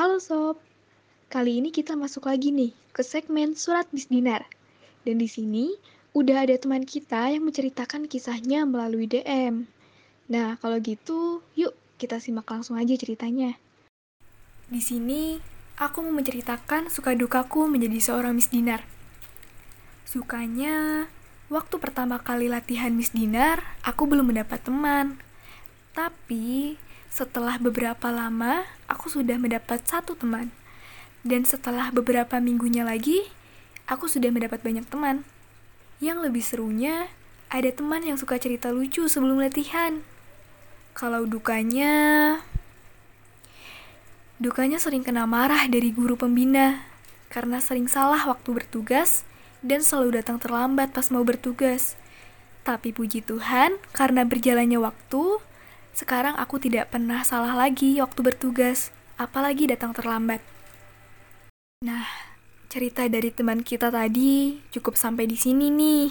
Halo Sob, kali ini kita masuk lagi nih ke segmen Surat Miss Dinar. Dan di sini udah ada teman kita yang menceritakan kisahnya melalui DM. Nah, kalau gitu, yuk kita simak langsung aja ceritanya. Di sini, aku mau menceritakan suka dukaku menjadi seorang Miss Dinar. Sukanya, waktu pertama kali latihan Miss Dinar, aku belum mendapat teman. Tapi, setelah beberapa lama, aku sudah mendapat satu teman. Dan setelah beberapa minggunya lagi, aku sudah mendapat banyak teman. Yang lebih serunya, ada teman yang suka cerita lucu sebelum latihan. Kalau dukanya... Dukanya sering kena marah dari guru pembina, karena sering salah waktu bertugas, dan selalu datang terlambat pas mau bertugas. Tapi puji Tuhan, karena berjalannya waktu, sekarang aku tidak pernah salah lagi waktu bertugas, apalagi datang terlambat. Nah, cerita dari teman kita tadi cukup sampai di sini nih.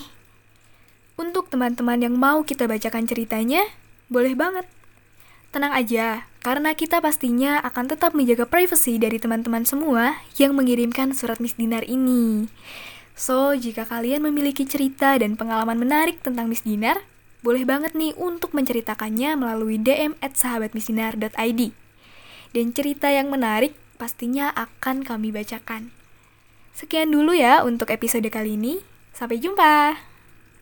Untuk teman-teman yang mau kita bacakan ceritanya, boleh banget. Tenang aja, karena kita pastinya akan tetap menjaga privasi dari teman-teman semua yang mengirimkan surat Miss Dinar ini. So, jika kalian memiliki cerita dan pengalaman menarik tentang Miss Dinar, boleh banget nih untuk menceritakannya melalui DM at sahabatmisinar.id. Dan cerita yang menarik pastinya akan kami bacakan. Sekian dulu ya untuk episode kali ini. Sampai jumpa!